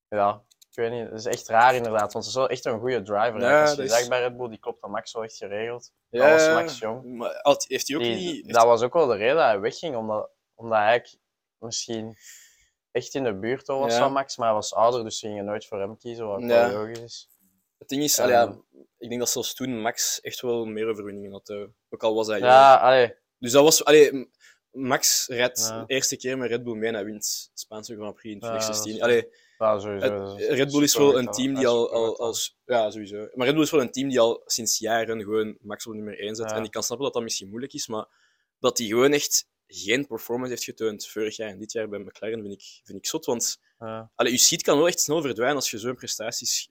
ja, ik weet niet, het is echt raar inderdaad. Want ze is wel echt een goede driver. Ja, als je dat zegt is- bij Red Bull, die klopt aan Max wel echt geregeld. Dat was Max Jong. Maar had- heeft hij ook Die- niet... dat was ook wel de reden dat hij wegging, omdat, omdat hij misschien echt in de buurt wel was Ja. van Max, maar hij was ouder, dus ze gingen nooit voor hem kiezen, wat Ja. logisch is. Het ding is, Ja. allee, ja, ik denk dat zelfs toen Max echt wel meer overwinningen had. eh, ook al was hij. Ja, allee, Dus dat was... Allee, Max rijdt Ja. de eerste keer met Red Bull mee en hij wint Spaanse Grand Prix in Ja, 2016. dat is- Allee, ja, sowieso. Is Red Bull is wel een team die al, al als. Ja, sowieso. Maar Red Bull is wel een team die al sinds jaren gewoon Max op nummer 1 zet. Ja. En ik kan snappen dat dat misschien moeilijk is, maar dat hij gewoon echt geen performance heeft getoond vorig jaar en dit jaar bij McLaren vind ik, vind ik zot. Want Ja. allee, je seat kan wel echt snel verdwijnen als je zo'n prestaties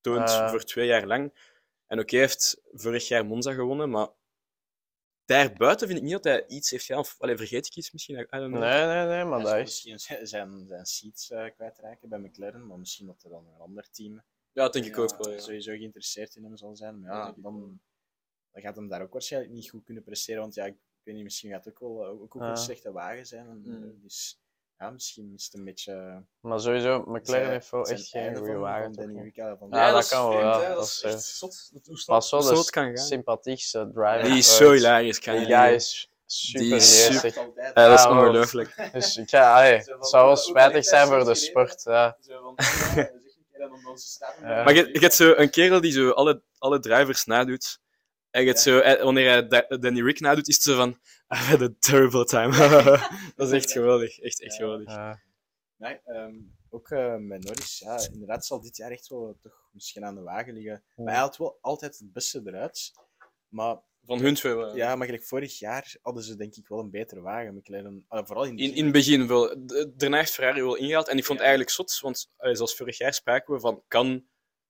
toont Ja. voor twee jaar lang. En oké, hij heeft vorig jaar Monza gewonnen, maar daarbuiten vind ik niet dat hij iets heeft gedaan. Of allee, vergeet ik iets misschien? I don't know. Nee, nee, nee, maar Ja, dat is... misschien zijn, zijn, zijn seats eh, kwijtraken bij McLaren, maar misschien dat er dan een ander team Ja, dat denk ik ja, ook wel. Ja. sowieso geïnteresseerd in hem zal zijn. Maar Ja, dan, dan gaat hem daar ook waarschijnlijk niet goed kunnen presteren. Want ja, ik weet niet, misschien gaat het ook wel ook, ook Ja. een slechte wagen zijn. En, Mm. eh, Dus ja, misschien is het een beetje. Maar sowieso, McLaren zijn- heeft wel echt geen goede wagen. Van Danny? Ricciardo. Van Ja, dat is kan wel. Dat Dat is is echt echt- zot. Hoe hoe dat het kan is gaan. sympathiekste driver. Die is zo hilarisch. Kan Die guy is super Die is geestig. super- Ja, dat is ongelooflijk. Dus ik ga, het zou wel hoe- hoe spijtig zijn voor dat de sport. Ja. Maar je, je hebt zo een kerel die zo alle, alle drivers nadoet. En zo, eh, wanneer hij Da- Danny Rick nadoet, is het zo van... I had a terrible time. dat is echt geweldig. Echt, echt Ja. geweldig. Ja. Nee, ehm, ook eh, met Norris, ja, inderdaad zal dit jaar echt wel toch misschien aan de wagen liggen. Maar hij had wel altijd het beste eruit. Maar Van hun twee wel. ja, maar gelijk vorig jaar hadden ze denk ik wel een betere wagen. McLaren, ah, vooral in, het In, begin. in het begin wel. Daarna heeft Ferrari wel ingehaald. En ik vond het Ja. eigenlijk zot, want eh, zoals vorig jaar spraken we van... Kan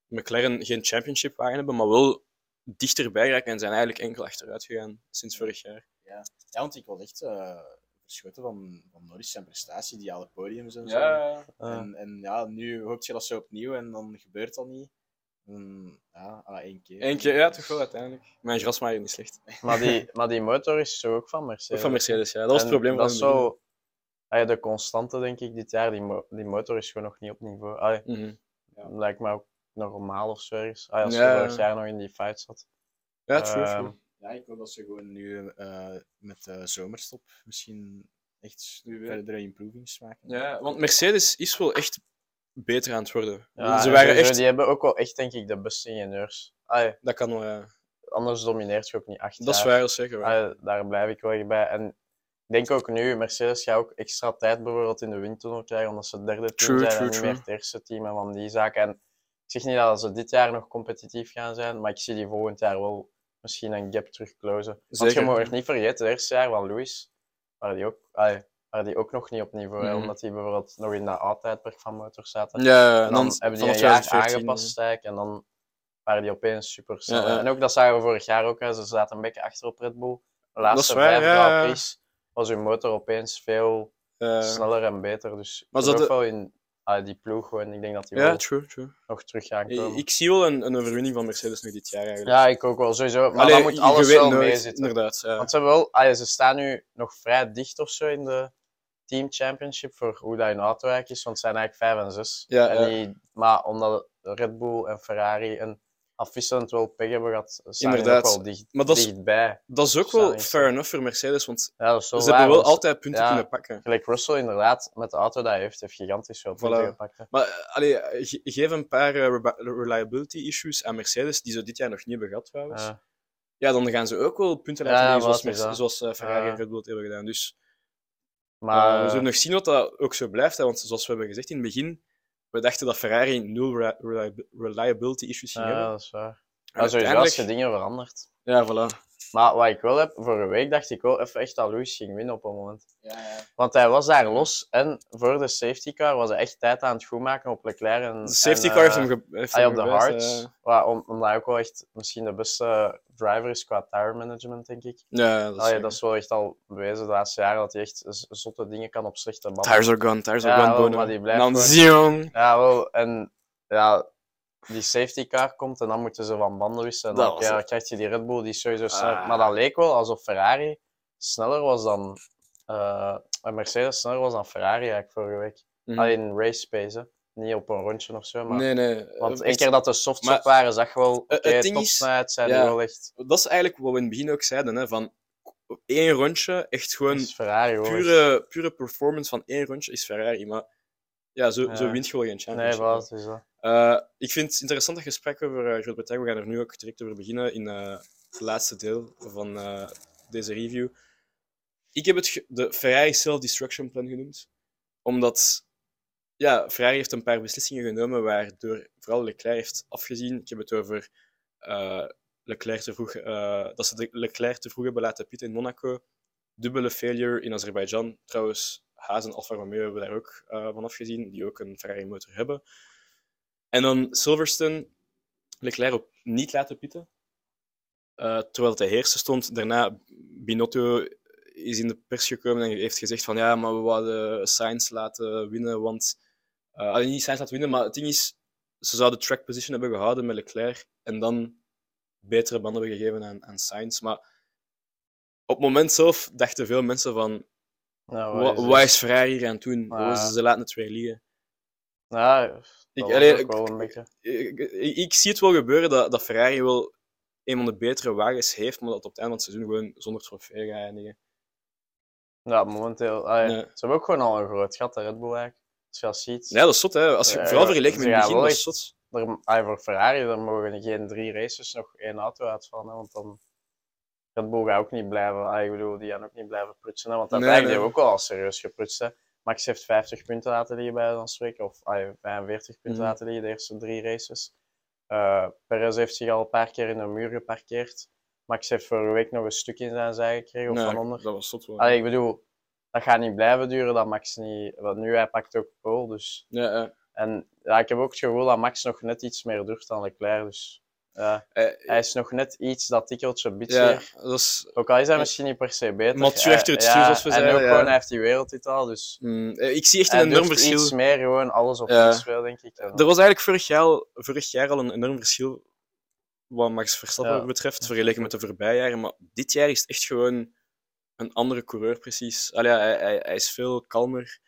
McLaren geen championship wagen hebben, maar wel dichterbij raken en zijn eigenlijk enkel achteruit gegaan sinds vorig jaar. Ja, want ik was echt eh, verschoten van, van Norris zijn prestatie, die alle podiums en zo. Ja. En, en ja, nu hoop je dat zo opnieuw en dan gebeurt dat niet. Ja, ah, één keer. Eén keer, ja, toch wel uiteindelijk. Mijn grasmaaier niet slecht. Maar, die, maar die motor is zo ook van Ook Mercedes. van Mercedes, ja. Dat was het En probleem Dat is zo... allee, de constante, denk ik, dit jaar. Die, mo- die motor is gewoon nog niet op niveau. Allee, Mhm. Lijkt me ook normaal of zo ergens. Allee, als je Ja. vorig jaar nog in die fight zat. Ja, true, Ehm, true. Ja, ik hoop dat ze gewoon nu eh, met de zomerstop misschien echt verdere improvings maken. Ja, want Mercedes is wel echt beter aan het worden. Ja, Ze en waren echt... Die hebben ook wel echt, denk ik, de beste ingenieurs. Allee, Dat kan wel, ja. anders domineert je ook niet acht Dat is waar, zeker waar. Allee, daar blijf ik wel echt bij. En ik denk ook nu, Mercedes gaat ook extra tijd bijvoorbeeld in de windtunnel krijgen, omdat ze het derde team True, zijn true, en niet meer het eerste team en van die zaken. En zeg niet dat ze dit jaar nog competitief gaan zijn, maar ik zie die volgend jaar wel misschien een gap terugclosen. Want je moet er niet vergeten, het eerste jaar van Lewis, waren die ook, allee, die ook nog niet op niveau, Mhm. omdat die bijvoorbeeld nog in dat oud-tijdperk van motor zaten. Ja, En dan, dan, hebben die een jaar 2014, aangepast eigenlijk, en dan waren die opeens super snel. Ja, ja. En ook dat zagen we vorig jaar ook, hè. ze zaten een beetje achter op Red Bull. De Dat laatste waar, vijf ja, Grand ja. Prix was hun motor opeens veel sneller en beter. Dus ik Maar ze wel in ah, die ploeg gewoon. Ik denk dat die ja, wel true, true. nog terug gaan Ik, komen. ik zie wel een, een overwinning van Mercedes nog dit jaar eigenlijk. ja, ik ook wel, sowieso. Maar Allee, dan moet je- alles wel nooit, meezitten. Inderdaad, ja. Want ze, wel, ah, ja, ze staan nu nog vrij dicht of zo in de Team Championship voor hoe dat in auto eigenlijk is, want het zijn eigenlijk 5 en 6. Ja, en ja. die, maar omdat Red Bull en Ferrari een afwisselend wel pech hebben gehad, die ook Inderdaad. wel dicht, Maar dat is- dichtbij. Dat is ook wel fair enough voor Mercedes, want Ja, ze waar, hebben wel altijd punten ja. kunnen pakken. Gelijk Russell inderdaad, met de auto die hij heeft, heeft gigantisch veel punten Voilà. gepakt. hè. Maar eh, allee, ge- geef een paar eh, reliability issues aan Mercedes, die ze dit jaar nog niet hebben gehad trouwens. Ja. ja, dan gaan ze ook wel punten laten liggen, wat zoals, is Merce- dat? zoals eh, Ferrari en Red Bull het hebben gedaan. Dus Maar eh, we zullen nog zien wat dat ook zo blijft. Hè, want zoals we hebben gezegd in het begin, we dachten dat Ferrari nul re- reli- reliability issues ging ja, hebben. dat is waar. Maar sowieso als je dingen verandert. Ja, voilà. Maar wat ik wel heb, vorige week dacht ik wel even echt dat Lewis ging winnen op een moment. Ja, ja. Want hij was daar los en voor de safety car was hij echt tijd aan het goedmaken op Leclerc. En, De safety en, car heeft eh, hem, ge- heeft hij hem op de hards. eh. Om, omdat hij ook wel echt misschien de beste driver is qua tire management, denk ik. ja, dat is, Allee, dat is wel echt al bewezen de laatste jaren dat hij echt zotte dingen kan op slechte banden. Tires are gone, tires Ja, are gone, wel, maar die blijft. Ja, wel. En ja, die safety car komt en dan moeten ze van banden wisselen. En dan ja, krijg je die Red Bull die sowieso sneller... Ah. Maar dat leek wel alsof Ferrari sneller was dan... eh, en Mercedes sneller was dan Ferrari eigenlijk vorige week. Mhm. Alleen in race pace, hè. Niet op een rondje of zo, maar... Nee, nee. Want eh, één keer dat de softs maar- op waren, zag je wel... Oké, topsnelheid zijn ja. die wel echt... Dat is eigenlijk wat we in het begin ook zeiden. Hè, van één rondje, echt gewoon Ferrari, pure, pure performance van één rondje is Ferrari. Maar ja, zo, Ja. zo wint je wel geen Nee, championship. wat is dat? Eh, ik vind het interessant dat gesprek over uh, Groot-Brittannië. We gaan er nu ook direct over beginnen in eh, het laatste deel van eh, deze review. Ik heb het de Ferrari Self-Destruction Plan genoemd, omdat ja, Ferrari heeft een paar beslissingen genomen waardoor vooral Leclerc heeft afgezien. Ik heb het over eh, Leclerc te vroeg, eh, dat ze Leclerc te vroeg hebben laten pitten in Monaco. Dubbele failure in Azerbeidzjan. Trouwens, Haas en Alfa Romeo hebben daar ook eh, van afgezien, die ook een Ferrari motor hebben. En dan Silverstone, Leclerc op niet laten pitten. Eh, terwijl het de eerste stond. Daarna, Binotto is in de pers gekomen en heeft gezegd van ja, maar we wouden Sainz laten winnen, want... allee, niet Sainz laten winnen, maar het ding is, ze zouden track position hebben gehouden met Leclerc en dan betere banden hebben gegeven aan, aan Sainz. Maar op het moment zelf dachten veel mensen van Nou, wat, is Ferrari hier aan het doen? Ze laten het weer liggen. Ja, dat Ik, ik- wel een beetje... ik, ik- ik zie het wel gebeuren dat, dat Ferrari wel een van de betere wagens heeft, maar dat op het einde van het seizoen gewoon zonder trofee gaat eindigen. Ja, momenteel. allee, Nee. Ze hebben ook gewoon al een groot gat, de Red Bull eigenlijk. Als je dat ziet. Ja, dat is zot, hè. Als je, Ja, vooral ja, vergeleken met het begin, dat is zot. Er, allee, voor Ferrari dan mogen geen drie races nog één auto uitvallen. Hè, want dan. Red Bull gaat ook niet blijven. allee, ik bedoel, die gaan ook niet blijven prutsen. Hè, want Nee, uiteindelijk nee. hebben we ook al serieus geprutst. Hè. Max heeft 50 punten laten liggen bij dan spreken. Of allee, 45 punten Mhm. laten liggen de eerste drie races. Eh Perez heeft zich al een paar keer in de muur geparkeerd. Max heeft vorige week nog een stuk in zijn zij gekregen. Of Nee, van onder. dat was zot wel. Allee, ik bedoel, dat gaat niet blijven duren dat Max niet. Want nu hij pakt ook pole, dus. Ja, ja. En ja, ik heb ook het gevoel dat Max nog net iets meer durft dan Leclerc. Dus ja, Eh, hij is nog net iets dat tikkeltje ja, bitsier. dat is... Ook al is hij Ja. misschien niet per se beter. Het ja, stuur, zoals we En zeiden, ook ja. gewoon, hij heeft die wereldtitel, dus Mm, eh, ik zie echt een enorm verschil. iets meer gewoon alles op Ja. denk ik. En- Er was eigenlijk vorig jaar, al- vorig jaar al een enorm verschil wat Max Verstappen Ja. betreft, vergeleken met de voorbije jaren. Maar dit jaar is het echt gewoon een andere coureur, precies. Allee, ja, hij, hij, hij is veel kalmer.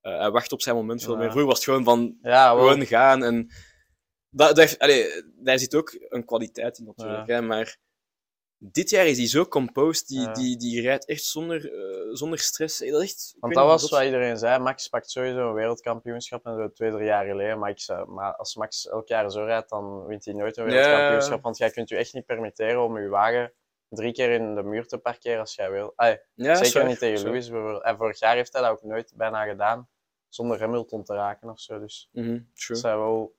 Eh, hij wacht op zijn moment veel Ja. meer. Vroeger was het gewoon van ja, gewoon gaan. En dat, dat allee, daar zit ook een kwaliteit in natuurlijk. Hè, maar dit jaar is hij zo composed, die, Ja. die, die rijdt echt zonder, eh, zonder stress. Dat echt, Want dat was wat iedereen zei. Max pakt sowieso een wereldkampioenschap en zo twee, drie jaar geleden. Maar, ik zei, maar als Max elk jaar zo rijdt, dan wint hij nooit een Ja. wereldkampioenschap. Want jij kunt je echt niet permitteren om je wagen drie keer in de muur te parkeren als jij wil. Ja, dat is zeker niet tegen dat. Lewis. En vorig jaar heeft hij dat ook nooit bijna gedaan. Zonder Hamilton te raken of zo. Dus Mhm, true. het zijn wel,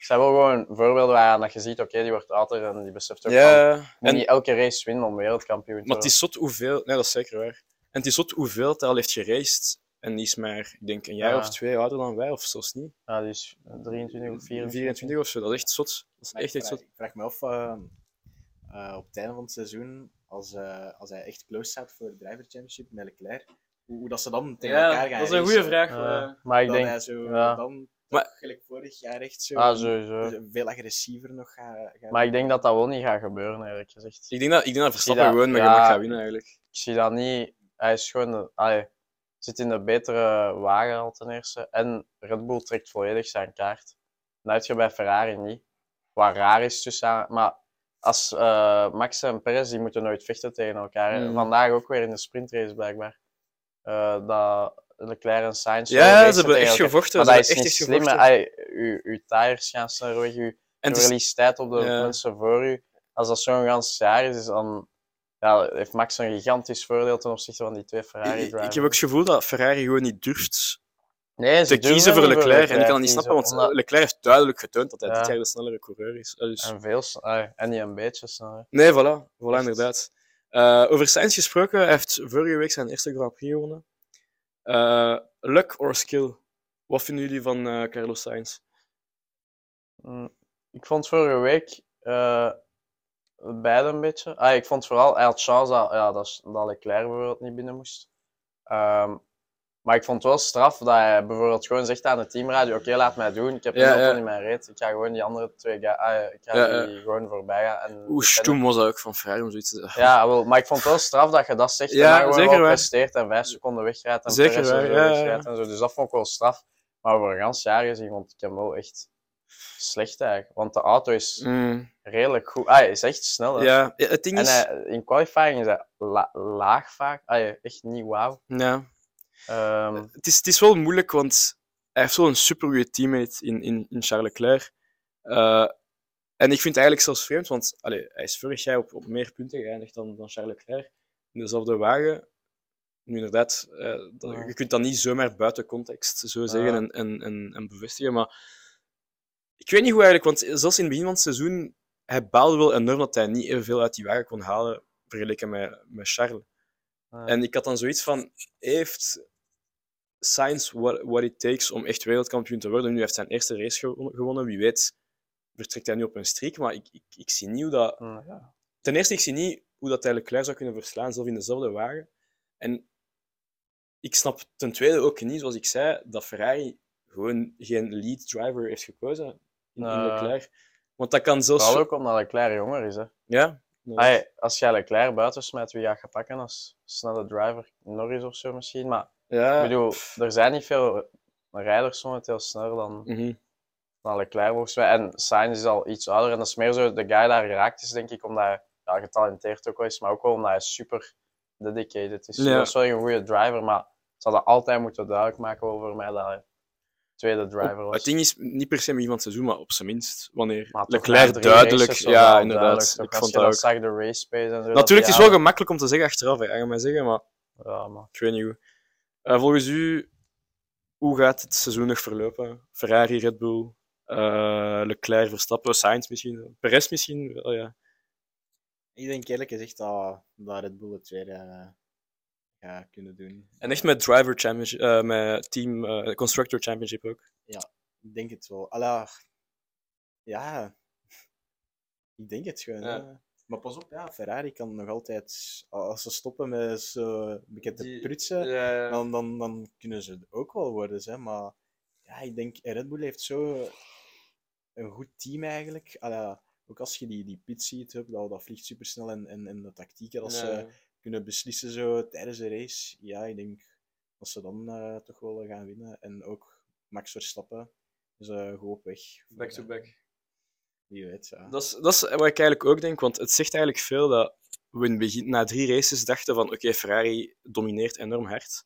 het zijn wel gewoon voorbeelden waaraan dat je ziet, oké, die wordt ouder en die beseft ook van, Ja, moet en, niet elke race winnen om wereldkampioen te maar het worden. is zot hoeveel... Nee, dat is zeker waar. En het is zot hoeveel het al heeft geraced. En die is maar, ik denk, een jaar Ja. of twee ouder dan wij, of zelfs niet. Ja, die is 23 of 24. 24 of zo, dat is echt zot. Dat is echt, ik echt vraag, zot. ik vraag me af, eh, eh, op het einde van het seizoen, als, eh, als hij echt close staat voor de Driver Championship met Leclerc, hoe, hoe dat ze dan tegen elkaar gaan dat is een goede vraag. Maar ik dat denk, hij zo ja. dan, Maar- gelijk vorig jaar echt zo ah, sowieso. veel agressiever nog gaat. gaat Maar ik denk dat dat wel niet gaat gebeuren, eerlijk gezegd. Ik denk dat, ik denk dat Verstappen dat- gewoon met ja. gemak gaat winnen, eigenlijk. Ik zie dat niet. Hij is gewoon. de- allee, zit in de betere wagen al ten eerste. En Red Bull trekt volledig zijn kaart. Dat heb je bij Ferrari niet. Wat raar is tussen. Maar als eh, Max en Perez die moeten nooit vechten tegen elkaar. hè. Mm. Vandaag ook weer in de sprintrace blijkbaar. Eh, dat Leclerc en Sainz. Ja, ze hebben echt gevochten. Maar dat is niet echt, echt slim. Uw, tires gaan sneller weg. Uw, het verliest tijd op de Ja. mensen voor u. als dat zo'n gans jaar is, is dan ja, heeft Max een gigantisch voordeel ten opzichte van die twee Ferrari-drivers. ik heb ook het gevoel dat Ferrari gewoon niet durft nee, ze te kiezen voor niet Leclerc. En ik kan dat niet snappen, want omdat- Leclerc heeft duidelijk getoond dat hij Ja. dit jaar de snellere coureur is. Eh, Dus... En veel sn- ah, en niet een beetje sneller. Nee, voilà, voilà inderdaad. Eh, over Sainz gesproken, hij heeft vorige week zijn eerste Grand Prix gewonnen. Eh, luck or skill? Wat vinden jullie van eh, Carlos Sainz? Mm, Ik vond vorige week eh beide een beetje. Ah, ik vond vooral, hij had dat, ja, dat, dat Leclerc bijvoorbeeld niet binnen moest. Ehm, maar ik vond het wel straf dat hij bijvoorbeeld gewoon zegt aan het teamradio: Oké, laat mij doen. Ik heb Ja, een ja. in mijn reet. Ik ga gewoon die andere twee ga, ah, ik ga die gewoon voorbij gaan. En Hoe stoem was dat ook van Ferrari om zoiets te zeggen? Ja, wel, maar ik vond het wel straf dat je dat zegt Ja, en gewoon zeker wel presteert en vijf seconden wegrijdt en Zeker en zo ja. wegrijdt en zo. Dus dat vond ik wel straf. Maar over een gans jaar gezien vond ik hem wel echt slecht eigenlijk. Want de auto is Mm, redelijk goed. Ah, hij is echt snel. hè. ja, het ding En is... hij, in qualifying is hij la- laag vaak. Ah, echt niet wauw. Ja, Ehm, het, is, het is wel moeilijk, want hij heeft zo'n supergoeie teammate in, in, in Charles Leclerc. Eh, en ik vind het eigenlijk zelfs vreemd, want allee, hij is vorig jaar op, op meer punten geëindigd dan, dan Charles Leclerc. In dezelfde wagen. Nu inderdaad, eh, dat- Ja. je kunt dat niet zomaar buiten context zo zeggen Ja. en, en, en, en bevestigen, maar ik weet niet hoe eigenlijk, want zelfs in het begin van het seizoen, hij baalde wel enorm dat hij niet evenveel uit die wagen kon halen vergeleken met, met Charles. En ik had dan zoiets van, heeft Sainz what, it takes om echt wereldkampioen te worden? Nu heeft hij zijn eerste race gewo- gewonnen, wie weet vertrekt hij nu op een streak, maar ik, ik, ik zie niet hoe dat... mm, ja. Ten eerste, ik zie niet hoe dat hij Leclerc zou kunnen verslaan, zelf in dezelfde wagen. En ik snap ten tweede ook niet, zoals ik zei, dat Ferrari gewoon geen lead driver heeft gekozen in, in Nee. Leclerc. Want dat kan zelfs... Vooral ook omdat Leclerc jonger is. Hè. Ja? Ah, als jij Leclerc buiten smijt, wie ga je pakken als snelle driver? Norris of zo misschien. Maar ja. ik bedoel, er zijn niet veel rijders momenteel sneller dan, Mhm. dan Leclerc volgens mij. En Sainz is al iets ouder en dat is meer zo de guy daar geraakt is, denk ik, omdat hij ja, getalenteerd ook wel is, maar ook wel omdat hij super dedicated is. Ja. Dat is wel een goede driver, maar ze hadden altijd moeten duidelijk maken over mij dat hij tweede driver was. Het ding is niet per se iemand seizoen, maar op zijn minst. Wanneer Leclerc duidelijk. Ja, inderdaad. duidelijk, ik vond dat ook. zag, de race pace en zo. Natuurlijk, het is wel gemakkelijk om te zeggen achteraf, hè, ga je mij zeggen, maar Ja, maar ik weet niet hoe. Eh, volgens u, hoe gaat het seizoen nog verlopen? Ferrari, Red Bull, eh, Leclerc, Verstappen, Sainz misschien, Perez misschien? wel, ja. Ik denk eerlijk gezegd dat, dat Red Bull het tweede eh, gaat kunnen doen. En echt met Driver Championship, met Team Constructor Championship ook. Ik denk het wel. Alla, ja, ik denk het gewoon. Ja. Maar pas op, ja, Ferrari kan nog altijd, als ze stoppen met zo beetje te Die- prutsen, Ja, dan, dan, dan kunnen ze het ook wel worden. Hè. Maar ja, ik denk, Red Bull heeft zo een goed team eigenlijk. Alla, ook als je die, die pit ziet, hup, dat, dat vliegt supersnel en, en, en de tactieken, als ze kunnen beslissen zo tijdens de race. Ja, ik denk dat ze dan eh, toch wel gaan winnen. En ook Max Verstappen is eh goed op weg. Back to back. Wie weet, ja. Dat is, dat is wat ik eigenlijk ook denk, want het zegt eigenlijk veel dat we in begin, na drie races dachten van oké, Ferrari domineert enorm hard.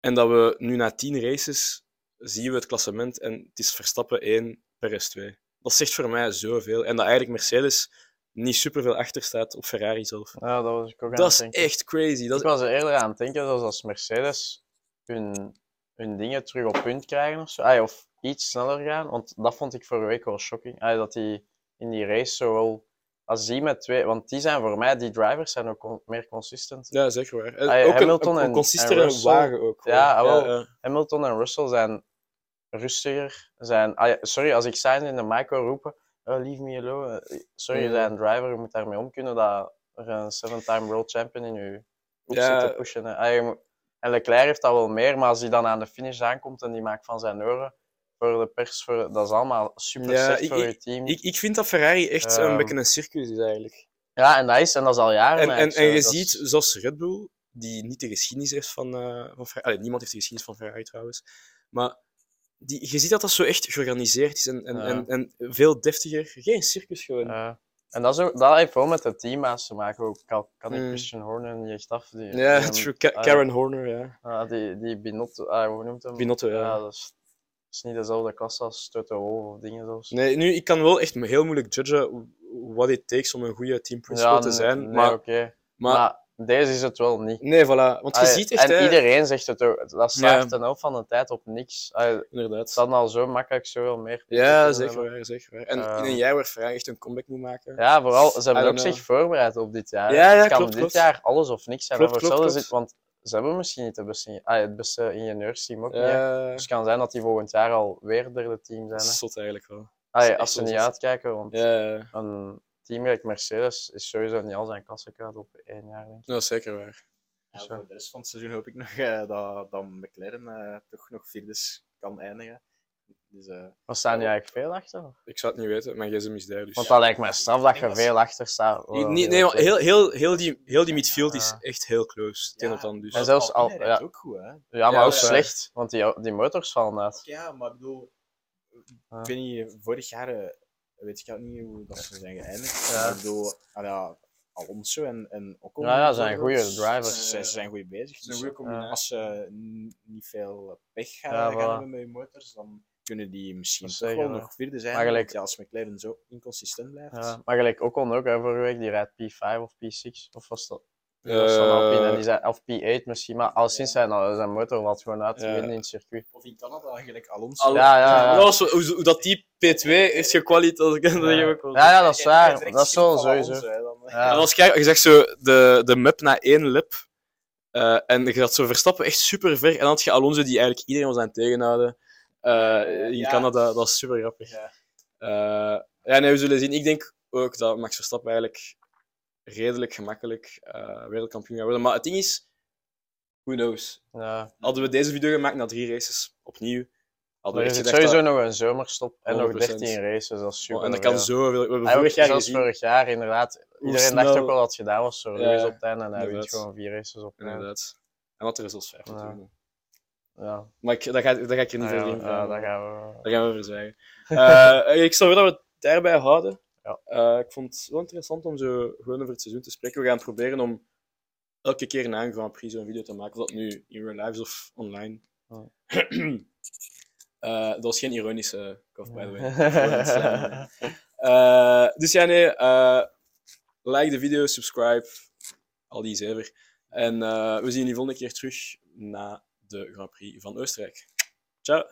En dat we nu na tien races zien we het klassement en het is Verstappen 1, Perez 2. Dat zegt voor mij zoveel. En dat eigenlijk Mercedes niet superveel achter staat op Ferrari zelf. ja, dat was ik ook aan Dat het is echt crazy. Dat Ik was er eerder aan het denken, zoals als Mercedes hun, hun dingen terug op punt krijgen of zo. Ah, of iets sneller gaan. Want dat vond ik vorige week wel shocking. Ah, dat die in die race zo wel... Als die met twee... Want die zijn voor mij, die drivers zijn ook con- meer consistent. ja, zeker waar. En Ah, ook Hamilton een, een, en- consistere en Russell. wagen ook. Ja, wel. ja. Hamilton en Russell zijn rustiger. Zijn, sorry, als ik Sainz in de micro roepen, oh, leave me alone. Sorry, je Ja. bent een driver, je moet daarmee om kunnen dat er een seven-time world champion in je hoek Ja. zit te pushen. En Leclerc heeft dat wel meer, maar als hij dan aan de finish aankomt en die maakt van zijn oren voor de pers, voor, dat is allemaal super Ja, ik- voor je team. Ik, ik vind dat Ferrari echt een Ehm. beetje een circus is eigenlijk. Ja, en dat is, en dat is al jaren. En, en, je Dat ziet, is- zoals Red Bull, die niet de geschiedenis heeft van, eh van Ferrari. Allee, niemand heeft de geschiedenis van Ferrari trouwens. Maar die, je ziet dat dat zo echt georganiseerd is en, en, Ja. en, en veel deftiger. Geen circus gewoon. Ja. En dat, is ook, dat heeft wel met de teammaats te maken. Ook kan, kan ik Mm. Christian Horner niet echt af. Die, ja, die- true. Ka- ah, Karen Horner, ja. ah, die, die Binotto, ah, hoe noemt hem? Binotto, ja. dat is, is niet dezelfde klasse als Wolff of dingen zoals. Nee, nu, ik kan wel echt heel moeilijk judgen what it takes om een goede team te zijn. nee, maar, maar, Maar deze is het wel niet. nee, voilà. Want je ziet echt, en hè, iedereen zegt het ook. Dat Ja. slaagt ten helft van de tijd op niks. Allee, het inderdaad. staat al zo makkelijk zoveel meer. Ja, zeker waar, zeker waar. En Ehm. in een jaar waar Frank echt een comeback moet maken. Ja, vooral, ze hebben ook zich voorbereid op dit jaar. Ja, ja, het kan klopt, dit klopt. jaar alles of niks zijn. Klopt, klopt, klopt. zit- want ze hebben misschien niet de beste, ah, het beste ingenieursteam ook niet. hè. Ja, Dus het kan zijn dat die volgend jaar al weer het derde team zijn. dat Hè. is zot eigenlijk wel. Allee, echt als ze niet uitkijken, want Ja, een team like Mercedes is sowieso niet al zijn klassen kwijt op één jaar. Denk ik. dat is zeker waar. Ja, Zo. voor de rest van het seizoen hoop ik nog eh, dat, dat McLaren eh, toch nog vierdes kan eindigen. Dus, eh, Maar staan die eigenlijk veel achter? Ik zou het niet weten, mijn gsm is daar. Dus. Want dat lijkt mij straf dat je veel achter staat. Niet- Oh, nee, maar heel, heel, heel, die, heel die midfield is echt heel close. Ja, het ander. Dus. En maar zelfs al- ja. ook goed, hè? Ja, maar Ja, ook slecht, want die, die motors vallen uit. Ja, maar ik bedoel, ik weet niet, vorig jaar eh, weet ik ook niet hoe dat ze zijn geëindigd. Ja. Maar ik bedoel, ah, ja, Alonso en, en Ocon. Ja, ja, zijn goede drivers. Ze, ze zijn goed bezig. Is een Dus goede combinatie. als ze niet veel pech gaan, Ja, gaan voilà. hebben met hun motors, dan kunnen die misschien toch wel ja. nog vierde zijn. Maar gelijk- ja, als McLaren zo inconsistent blijft. Ja, maar gelijk Ocon ook, hè, vorige week, die rijdt P5 of P6. Of was dat? Eh, was van Alpine, en die zei, of P8 misschien, maar al sinds zijn, zijn motor valt gewoon uit Ja. midden in het circuit. Of in Canada eigenlijk Alonso. Al- Ja, ja, ja. Ja, zo- hoe, hoe dat die P2 is gekwalificeerd, dat ik dat Ja. ik ook wel. Ja, ja, dat is waar. Dat is Alonso, sowieso. hè, dan. Ja. En als je zegt zo de, de map na één lip. eh, en je gaat zo Verstappen echt super ver. En dan had je Alonso die eigenlijk iedereen was aan het tegenhouden. Eh, in Ja. Canada, dat is super grappig. Ja. Eh, ja, nee, we zullen zien. Ik denk ook dat Max Verstappen eigenlijk redelijk gemakkelijk eh, wereldkampioen gaat worden. Maar het ding is, who knows? Ja. Hadden we deze video gemaakt na drie races, opnieuw, hadden Er we zit gedacht sowieso dat- nog een zomerstop en nog 100%. 13 races, dat is super. Oh, en dat kan veel. zoveel. We hebben vorig jaar gezien. vorig jaar, inderdaad. Iedereen dacht snel- ook wel dat het gedaan was voor Ja, op het einde en hij wint gewoon vier races op. Inderdaad. En wat er is als vijf Ja. natuurlijk. Ja, Maar ik, dat, ga, dat ga ik er niet verder in ja, daar gaan we. Daar gaan we over zwijgen. Eh, ik stel voor dat we het daarbij houden. Ja. Eh, ik vond het wel interessant om zo gewoon over het seizoen te spreken. We gaan proberen om elke keer na een Grand Prix zo'n video te maken, of dat nu in real life of online. Eh, dat was geen ironische cough, by the way. Eh, dus ja, nee. eh, like de video, subscribe. Al die zever. En eh, we zien jullie volgende keer terug na de Grand Prix van Oostenrijk. Ciao!